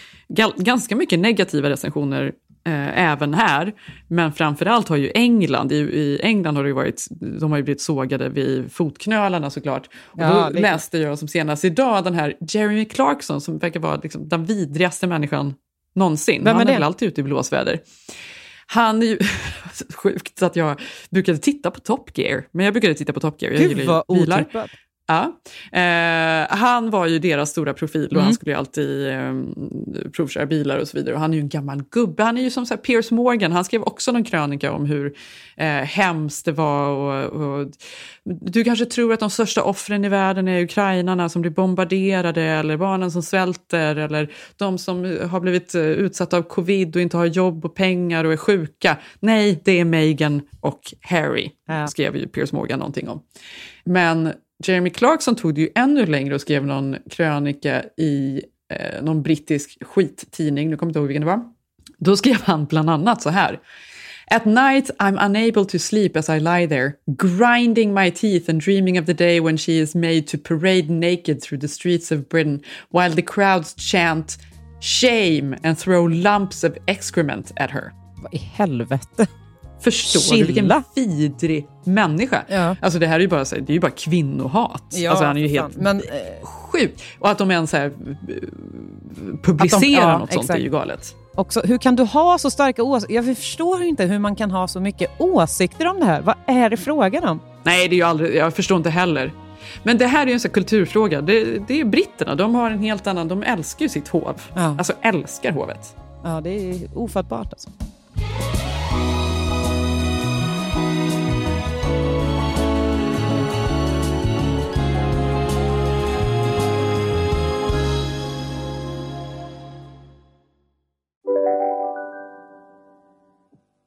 ganska mycket negativa recensioner eh, även här. Men framförallt har ju England, i, i England har det ju varit, de har ju blivit sågade vid fotknölarna såklart. Och Ja, då det- läste jag som senast idag den här Jeremy Clarkson som verkar vara liksom den vidrigaste människan någonsin. Vem är Han det? är väl alltid ute i blåsväder. Han är ju... Sjukt att jag brukade titta på Top Gear, men jag brukade titta på Top Gear. Jag Gud vad otippat. Ja. Eh, han var ju deras stora profil och Mm. han skulle ju alltid eh, provköra bilar och så vidare. Och han är ju en gammal gubbe, han är ju som så här Piers Morgan. Han skrev också någon krönika om hur eh, hemskt det var. Och, och, du kanske tror att de största offren i världen är ukrainarna som blir bombarderade eller barnen som svälter eller de som har blivit eh, utsatta av covid och inte har jobb och pengar och är sjuka. Nej, det är Meghan och Harry, Ja. skrev ju Piers Morgan någonting om. Men Jeremy Clarkson tog det ju ännu längre och skrev någon krönika i eh, någon brittisk skittidning, nu kommer jag inte ihåg vilken det var. Då skrev han bland annat så här. At night I'm unable to sleep as I lie there, grinding my teeth and dreaming of the day when she is made to parade naked through the streets of Britain while the crowds chant shame and throw lumps of excrement at her. Vad i helvete? Förstår Chilla. du vilken vidrig människa? Ja. Alltså det här är ju bara, så det är ju bara kvinnohat. Ja, alltså han är ju helt Men, sjuk. Och att de ens så här, eh, publicerar ja, något sånt exakt. är ju galet. Också, hur kan du ha så starka åsikter? Jag förstår inte hur man kan ha så mycket åsikter om det här. Vad är det frågan om? Nej, det är ju aldrig, jag förstår inte heller. Men det här är ju en sån kulturfråga. Det, det är britterna, de har en helt annan, de älskar ju sitt hov. Ja. Alltså älskar hovet. Ja, det är ofattbart alltså.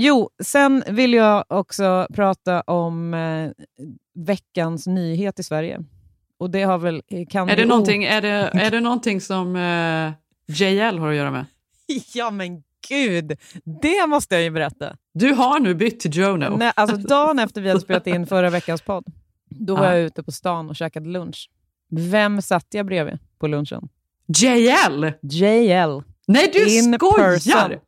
Jo, sen vill jag också prata om eh, veckans nyhet i Sverige. Och det har väl... Kan Är det, någonting, är, det, är det någonting som eh, JL har att göra med? Ja men gud, det måste jag ju berätta. Du har nu bytt till Jono. Nej, alltså dagen efter vi hade spelat in förra veckans podd, då var Ja. jag ute på stan och käkade lunch. Vem satt jag bredvid på lunchen? JL? JL. Nej, du In skojar! person.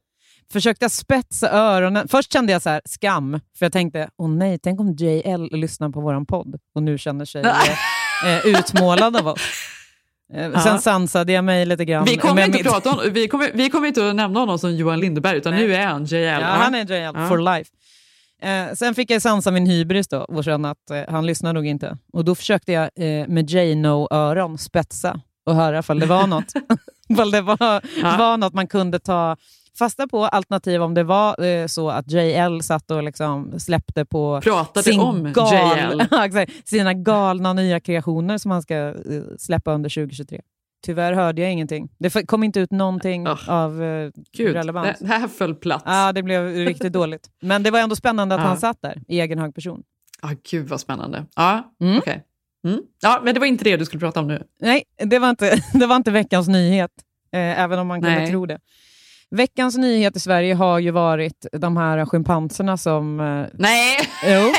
Försökte jag spetsa öronen. Först kände jag så här, skam, för jag tänkte, åh nej, tänk om JL lyssnar på vår podd och nu känner sig eh, eh, utmålad av oss. Eh, Ja. Sen sansade jag mig lite grann. Vi kommer, inte mitt- prata om, vi, kommer, vi kommer inte att nämna honom som Johan Lindeberg, utan Nej. nu är han JL. Ja, han är JL Ja. for life. Eh, sen fick jag sansa min hybris då och känna att eh, han lyssnar nog inte. Och då försökte jag eh, med J-No-öron spetsa och höra ifall det var något. ifall det var, Ja. var något man kunde ta fasta på, alternativ om det var eh, så att JL satt och liksom släppte på Pratade om JL. Ja, exakt. sina galna nya kreationer som han ska eh, släppa under 2023. Tyvärr hörde jag ingenting. Det kom inte ut någonting av eh, Gud, relevans. det, här föll platt. Ja, det blev riktigt dåligt. Men det var ändå spännande att han satt där i egen hög person. Ah, gud vad spännande. Ja, okej. Mm. Ja, men det var inte det du skulle prata om nu. Nej, det var inte, det var inte veckans nyhet, eh, även om man kunde Nej. tro det. Veckans nyhet i Sverige har ju varit de här schimpanserna som... Eh, Nej! Jo.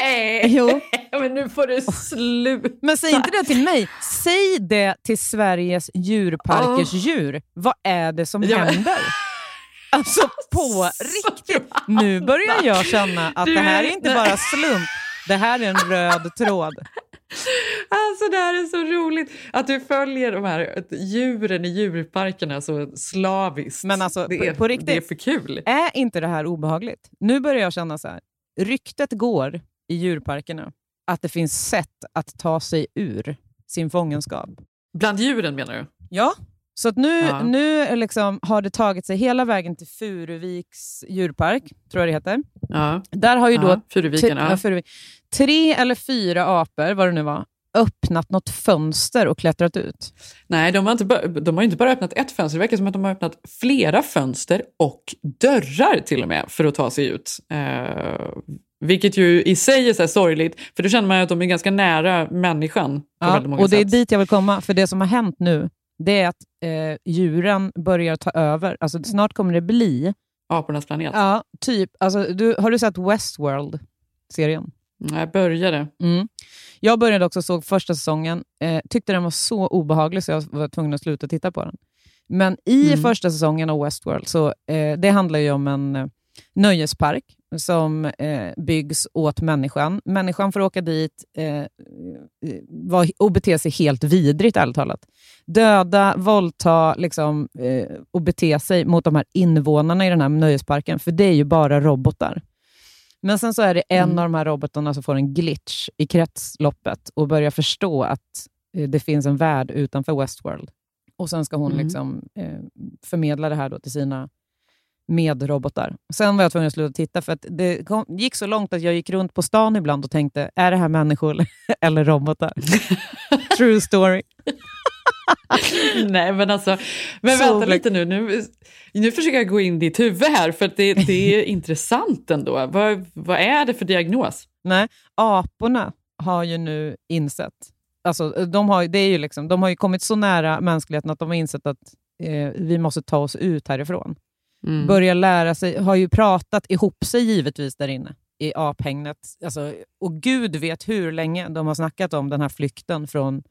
jo. men nu får du sluta. Men säg inte det till mig. Säg det till Sveriges djurparkers Åh. djur. Vad är det som Ja, händer? Alltså på riktigt. Nu börjar jag känna att Du det här är- är inte bara slump. Det här är en röd tråd. Alltså det här är så roligt att du följer de här djuren i djurparkerna så slaviskt. Men alltså, det, är, på riktigt. det är för kul. Är inte det här obehagligt? Nu börjar jag känna så här. Ryktet går i djurparkerna att det finns sätt att ta sig ur sin fångenskap. Bland djuren menar du? Ja. Så att nu, Ja. nu liksom har det tagit sig hela vägen till Furuviks djurpark, tror jag det heter. Ja. Där har ju Ja, då Furuviken, ja. ja, Furuvik. Tre eller fyra apor, vad det nu var, öppnat något fönster och klättrat ut. Nej, de har, inte bara, de har inte bara öppnat ett fönster, det verkar som att de har öppnat flera fönster och dörrar till och med för att ta sig ut. Eh, vilket ju i sig är så sorgligt, för då känner man ju att de är ganska nära människan på Ja, väldigt många och det är sätt. dit jag vill komma, för det som har hänt nu, det är att eh, djuren börjar ta över. Alltså, snart kommer det bli... Apornas planet? Ja, typ. Alltså, du, har du sett Westworld-serien? Jag började. Mm. Jag började också såg första säsongen, eh, tyckte den var så obehaglig så jag var tvungen att sluta titta på den. Men i Mm. första säsongen av Westworld, så, eh, det handlar ju om en eh, nöjespark som eh, byggs åt människan. Människan får åka dit eh, var, och bete sig helt vidrigt, ärligt talat. Döda, våldta liksom, eh, och bete sig mot de här invånarna i den här nöjesparken, för det är ju bara robotar. Men sen så är det en Mm. av de här robotarna som får en glitch i kretsloppet och börjar förstå att eh, det finns en värld utanför Westworld. Och Sen ska hon Mm. liksom, eh, förmedla det här då till sina medrobotar. Sen var jag tvungen att sluta titta, för att det kom, gick så långt att jag gick runt på stan ibland och tänkte, är det här människor eller robotar? True story. Nej, men alltså, men Så vänta lite nu. nu. Nu försöker jag gå in i ditt huvud här, för det, det är intressant ändå. Vad, vad är det för diagnos? Nej, aporna har ju nu insett, alltså, de, har, det är ju liksom, de har ju kommit så nära mänskligheten att de har insett att eh, vi måste ta oss ut härifrån. Mm. Börjar lära sig, har ju pratat ihop sig givetvis där inne i aphägnet. Alltså, och gud vet hur länge de har snackat om den här flykten från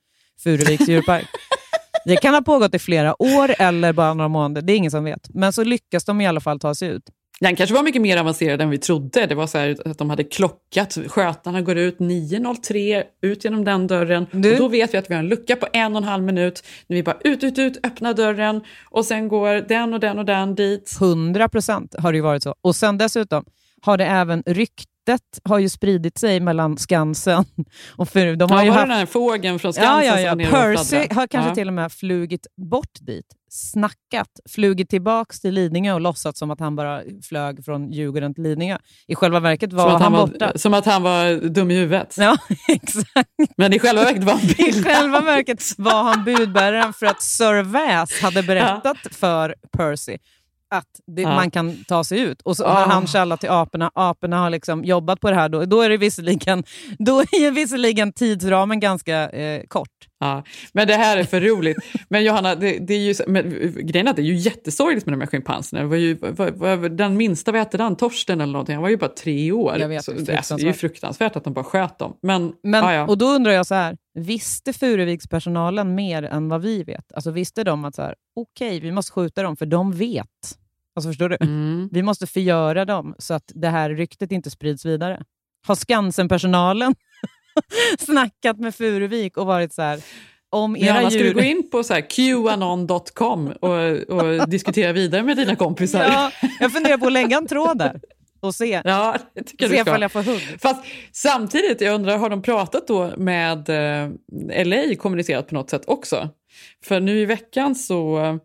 Furuviks djurpark. Det kan ha pågått i flera år eller bara några månader, det är ingen som vet. Men så lyckas de i alla fall ta sig ut. Den kanske var mycket mer avancerad än vi trodde. Det var så här att de hade klockat. Skötarna går ut 9.03, ut genom den dörren. Du- Och då vet vi att vi har en lucka på en och en halv minut. När vi bara ut, ut, ut, öppna dörren och sen går den och den och den dit. 100 procent har det ju varit så. Och sen dessutom har det även ryktet har ju spridit sig mellan Skansen och Furu. De har ja, ju haft... den här fågeln från Skansen Ja, ja, ja. Percy har kanske ja. till och med flugit bort dit, snackat, flugit tillbaks till Lidingö och låtsats som att han bara flög från Djurgården till Lidingö. I själva verket var han, han borta. var, som att han var dum i huvudet. Ja, exakt. Men i själva verket var han I bildad. själva verket var han budbäraren för att Sir Väs hade berättat för Percy att det, Ja. man kan ta sig ut. Och så har han kallat till aporna. Aporna har liksom jobbat på det här. Då, då, är, det visserligen, då är visserligen tidsramen ganska eh, kort. Ja, men det här är för roligt. Men Johanna, det, det är ju, men, grejen är att det är ju jättesorgligt med de här schimpanserna. Var ju, var, var, den minsta, vad hette den, Torsten eller någonting, han var ju bara tre år. Jag vet, så, det är ju fruktansvärt. att de bara sköt dem. Men, Men, ja, ja. Och då undrar jag så här, visste Furuvikspersonalen mer än vad vi vet? Alltså visste de att så här, okej, vi måste skjuta dem, för de vet. Alltså förstår du? Mm. Vi måste förgöra dem så att det här ryktet inte sprids vidare. Har Skansen-personalen snackat med Furuvik och varit så här, om era Johanna, ska djur... du gå in på så här qanon.com och, och diskutera vidare med dina kompisar? Ja, jag funderar på att lägga en tråd där och se. Ja, det tycker se ska. ifall jag får hugg. Fast samtidigt, jag undrar, har de pratat då med eh, LA, kommunicerat på något sätt också? För nu i veckan så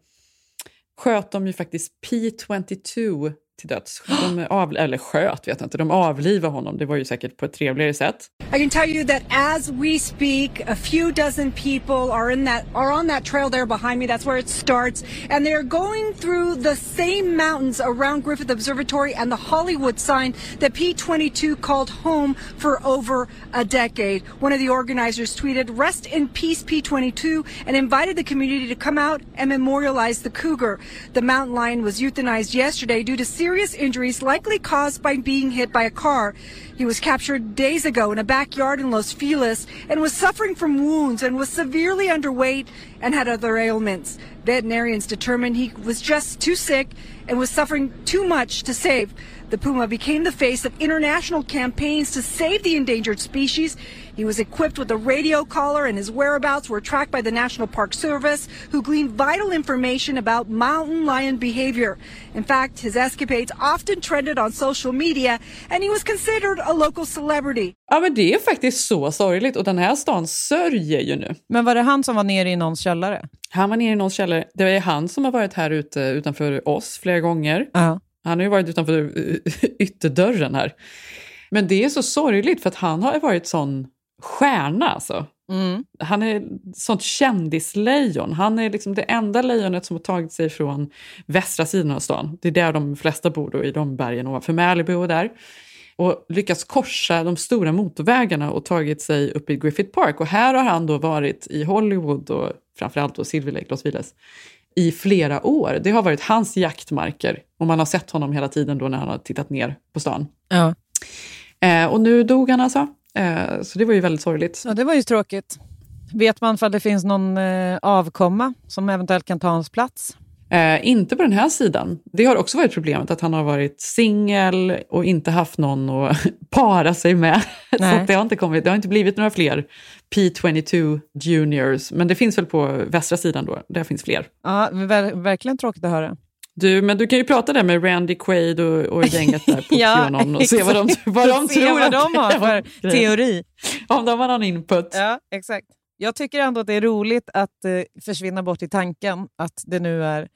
sköt de ju faktiskt P22 till döds. De av, eller sköt vet jag inte, de avlivade honom. Det var ju säkert på ett trevligare sätt. I can tell you that as we speak, a few dozen people are in that are on that trail there behind me. That's where it starts, and they're going through the same mountains around Griffith Observatory and the Hollywood sign that P22 called home for over a decade. One of the organizers tweeted, "Rest in peace, P22," and invited the community to come out and memorialize the cougar. The mountain lion was euthanized yesterday due to serious injuries likely caused by being hit by a car. He was captured days ago in a backyard in Los Feliz and was suffering from wounds and was severely underweight and had other ailments. Veterinarians determined he was just too sick and was suffering too much to save. The puma became the face of international campaigns to save the endangered species. He was equipped with a radio collar, and his whereabouts were tracked by the National Park Service, who gleaned vital information about mountain lion behavior. In fact, his escapades often trended on social media, and he was considered a local celebrity. Ja, men det är faktiskt så sorgligt och den här stan sörjer ju nu. Men var det han som var nere i någons källare? Han var nere i någons källare. Det är han som har varit här ute utanför oss flera gånger. Ja. Han har ju varit utanför ytterdörren här. Men det är så sorgligt för att han har varit sån stjärna alltså. Mm. Han är sånt kändislejon. Han är liksom det enda lejonet som har tagit sig från västra sidan av stan. Det är där de flesta bor då, i de bergen ovanför Malibu och där. Och lyckats korsa de stora motorvägarna och tagit sig upp i Griffith Park. Och här har han då varit i Hollywood och framförallt då Silver Lake, Los Viles i flera år. Det har varit hans jaktmarker och man har sett honom hela tiden då när han har tittat ner på stan. Ja. Eh, och nu dog han alltså. Eh, så det var ju väldigt sorgligt. ja, det var ju tråkigt. Vet man för det finns någon eh, avkomma som eventuellt kan ta hans plats? Eh, inte på den här sidan. Det har också varit problemet, att han har varit singel och inte haft någon att para sig med. Så Nej. att det, har inte kommit, det har inte blivit några fler P22 Juniors, men det finns väl på västra sidan då, där finns fler. Ja, ver- verkligen tråkigt att höra. Du, men du kan ju prata där med Randy Quaid och, och gänget där på Ja, Qanon och se vad de, vad de Se tror vad de har för teori. Om de har någon input. Ja, exakt. Jag tycker ändå att det är roligt att eh, försvinna bort i tanken att det nu är...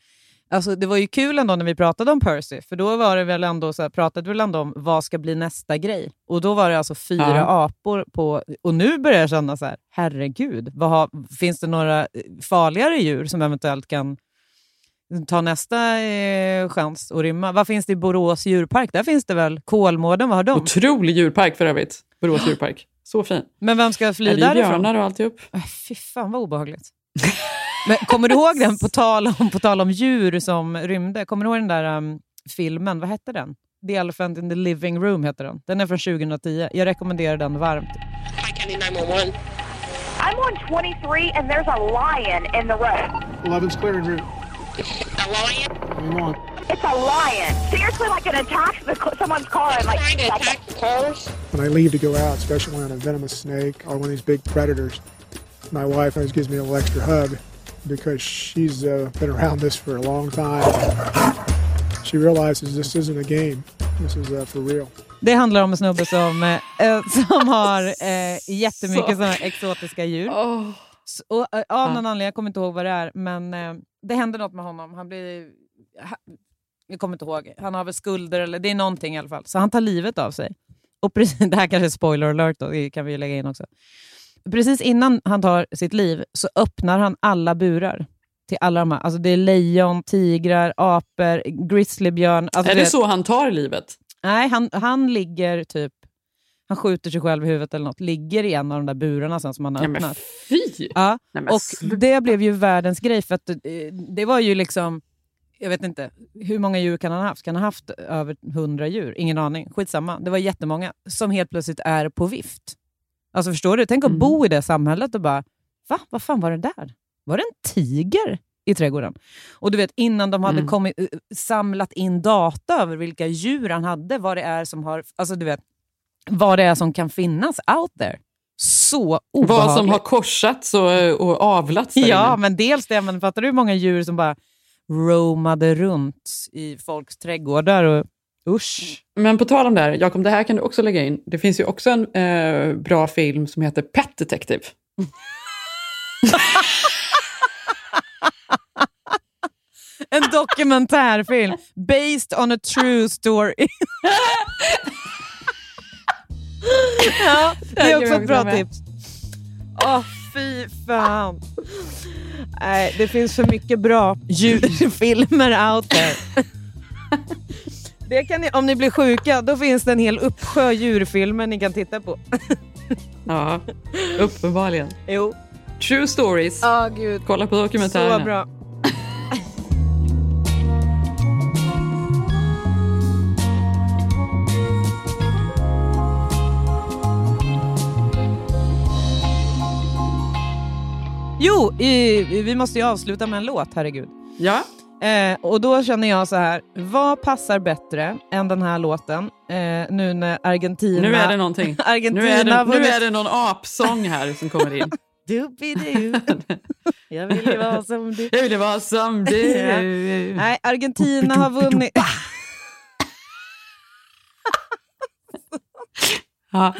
Alltså, det var ju kul ändå när vi pratade om Percy, för då var det väl ändå så här, pratade vi väl ändå om vad ska bli nästa grej. Och då var det alltså fyra Ja. apor på... Och nu börjar jag känna så här, herregud, vad har, finns det några farligare djur som eventuellt kan ta nästa eh, chans att rymma? Vad finns det i Borås djurpark? Där finns det väl Kolmården, vad har de? Otrolig djurpark för övrigt, Borås djurpark. Så fin. Men vem ska fly det är därifrån? björnar och alltihop. Äh, Fy fan vad obehagligt. Men kommer du ihåg den, på tal om, på tal om djur som rymde? Kommer du ihåg den där um, filmen? Vad hette den? The Elephant in the Living Room heter den. Den är från 2010. Jag rekommenderar den varmt. Hi, County 911. I'm on 23 and there's a lion in the road. 11's clear en route. A lion? Hang on. It's a lion. Seriously, like it attacks the, someone's car and like. Trying to attack cars? When I leave to go out, especially when I'm a venomous snake or one of these big predators, my wife always gives me a little extra hug because she's uh, been around this for a long time. She realizes this isn't a game. This is uh, for real. Det handlar om en snubbe som, eh, som har eh, jättemycket Så. såna exotiska djur. S- Och, eh, av någon anledning, jag kommer inte ihåg vad det är, men eh, det händer något med honom. Han blir... Ha, jag kommer inte ihåg. Han har väl skulder, eller det är någonting i alla fall. Så han tar livet av sig. Och precis, det här kanske är spoiler alert, då, det kan vi ju lägga in också. Precis innan han tar sitt liv så öppnar han alla burar till alla de här. Alltså det är lejon, tigrar, apor, grizzlybjörn. Alltså är det vet- så han tar livet? Nej, han, han ligger typ... Han skjuter sig själv i huvudet eller något. Ligger i en av de där burarna sen som han har men öppnat. fy! Ja, Nej, men och det blev ju världens grej för att eh, det var ju liksom... Jag vet inte, hur många djur kan han ha haft? Kan han ha haft över hundra djur? Ingen aning. Skitsamma. Det var jättemånga som helt plötsligt är på vift. Alltså förstår du? Tänk att Mm. bo i det samhället och bara, va? Vad fan var det där? Var det en tiger i trädgården? Och du vet, innan de hade Mm. kommit, eh, samlat in data över vilka djur han hade, vad det är som har, alltså du vet, vad det är som kan finnas out there. Så obehagligt. Vad som har korsats och, och avlats där Ja, inne. men dels det, men fattar du hur många djur som bara roamade runt i folks trädgårdar? Och, usch. Men på tal om det här, Jakob, det här kan du också lägga in. Det finns ju också en eh, bra film som heter Pet Detective. En dokumentärfilm based on a true story. ja, det är också ett bra tips. Åh, fy fan. Nej, det finns för mycket bra djurfilmer out there. Det kan ni, om ni blir sjuka, då finns det en hel uppsjö djurfilmer ni kan titta på. Ja, uppenbarligen. Jo. True stories. Ja, gud. Kolla på dokumentärerna. Så bra. Jo, i, vi måste ju avsluta med en låt, herregud. Ja. Eh, och då känner jag så här, vad passar bättre än den här låten eh, nu när Argentina... Nu är det någonting. Argentina nu, är det, nu är det någon apsång här som kommer in. Dubidu. Jag vill ju vara som du. Jag vill vara som du. Ja. Nej, Argentina har vunnit... Ja.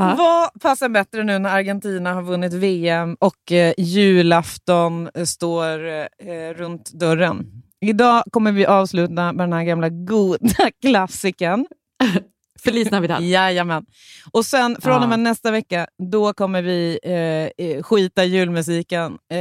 Ja. Vad passar bättre nu när Argentina har vunnit VM och eh, julafton eh, står eh, runt dörren? Idag kommer vi avsluta med den här gamla goda klassiken. Feliz Navidad. Jajamän. Och sen från och Ja. med nästa vecka, då kommer vi eh, eh, skita julmusiken eh,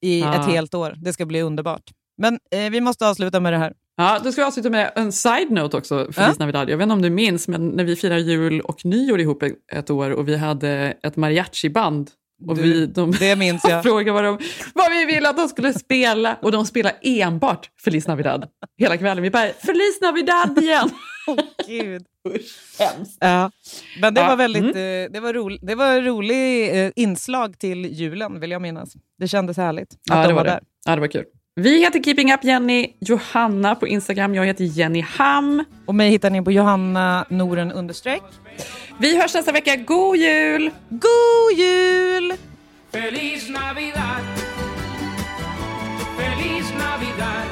i Ja. ett helt år. Det ska bli underbart. Men eh, vi måste avsluta med det här. Ja, då ska vi avsluta med en side-note också, Ja. Navidad. Jag vet inte om du minns, men när vi firade jul och nyår ihop ett- år och vi hade ett mariachi-band. Och Du, vi, de det minns jag. frågade vad, de, vad vi ville att de skulle spela. Och de spelade enbart Feliz Navidad hela kvällen. Vi bara, Feliz Navidad igen! Åh gud. Usch, hemskt. Ja. Men det Ja, var väldigt mm. eh, det var roligt. Det var rolig eh, inslag till julen, vill jag minnas. Det kändes härligt att Ja, de det var, var där. Ja, det var kul. Vi heter Keeping Up Jenny Johanna på Instagram. Jag heter Jenny Ham. Och mig hittar ni på Johanna Noren understreck. Vi hörs nästa vecka. God jul! God jul! Feliz Navidad. Feliz Navidad.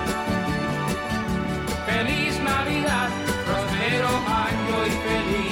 Feliz Navidad. Prospero año y felicidad.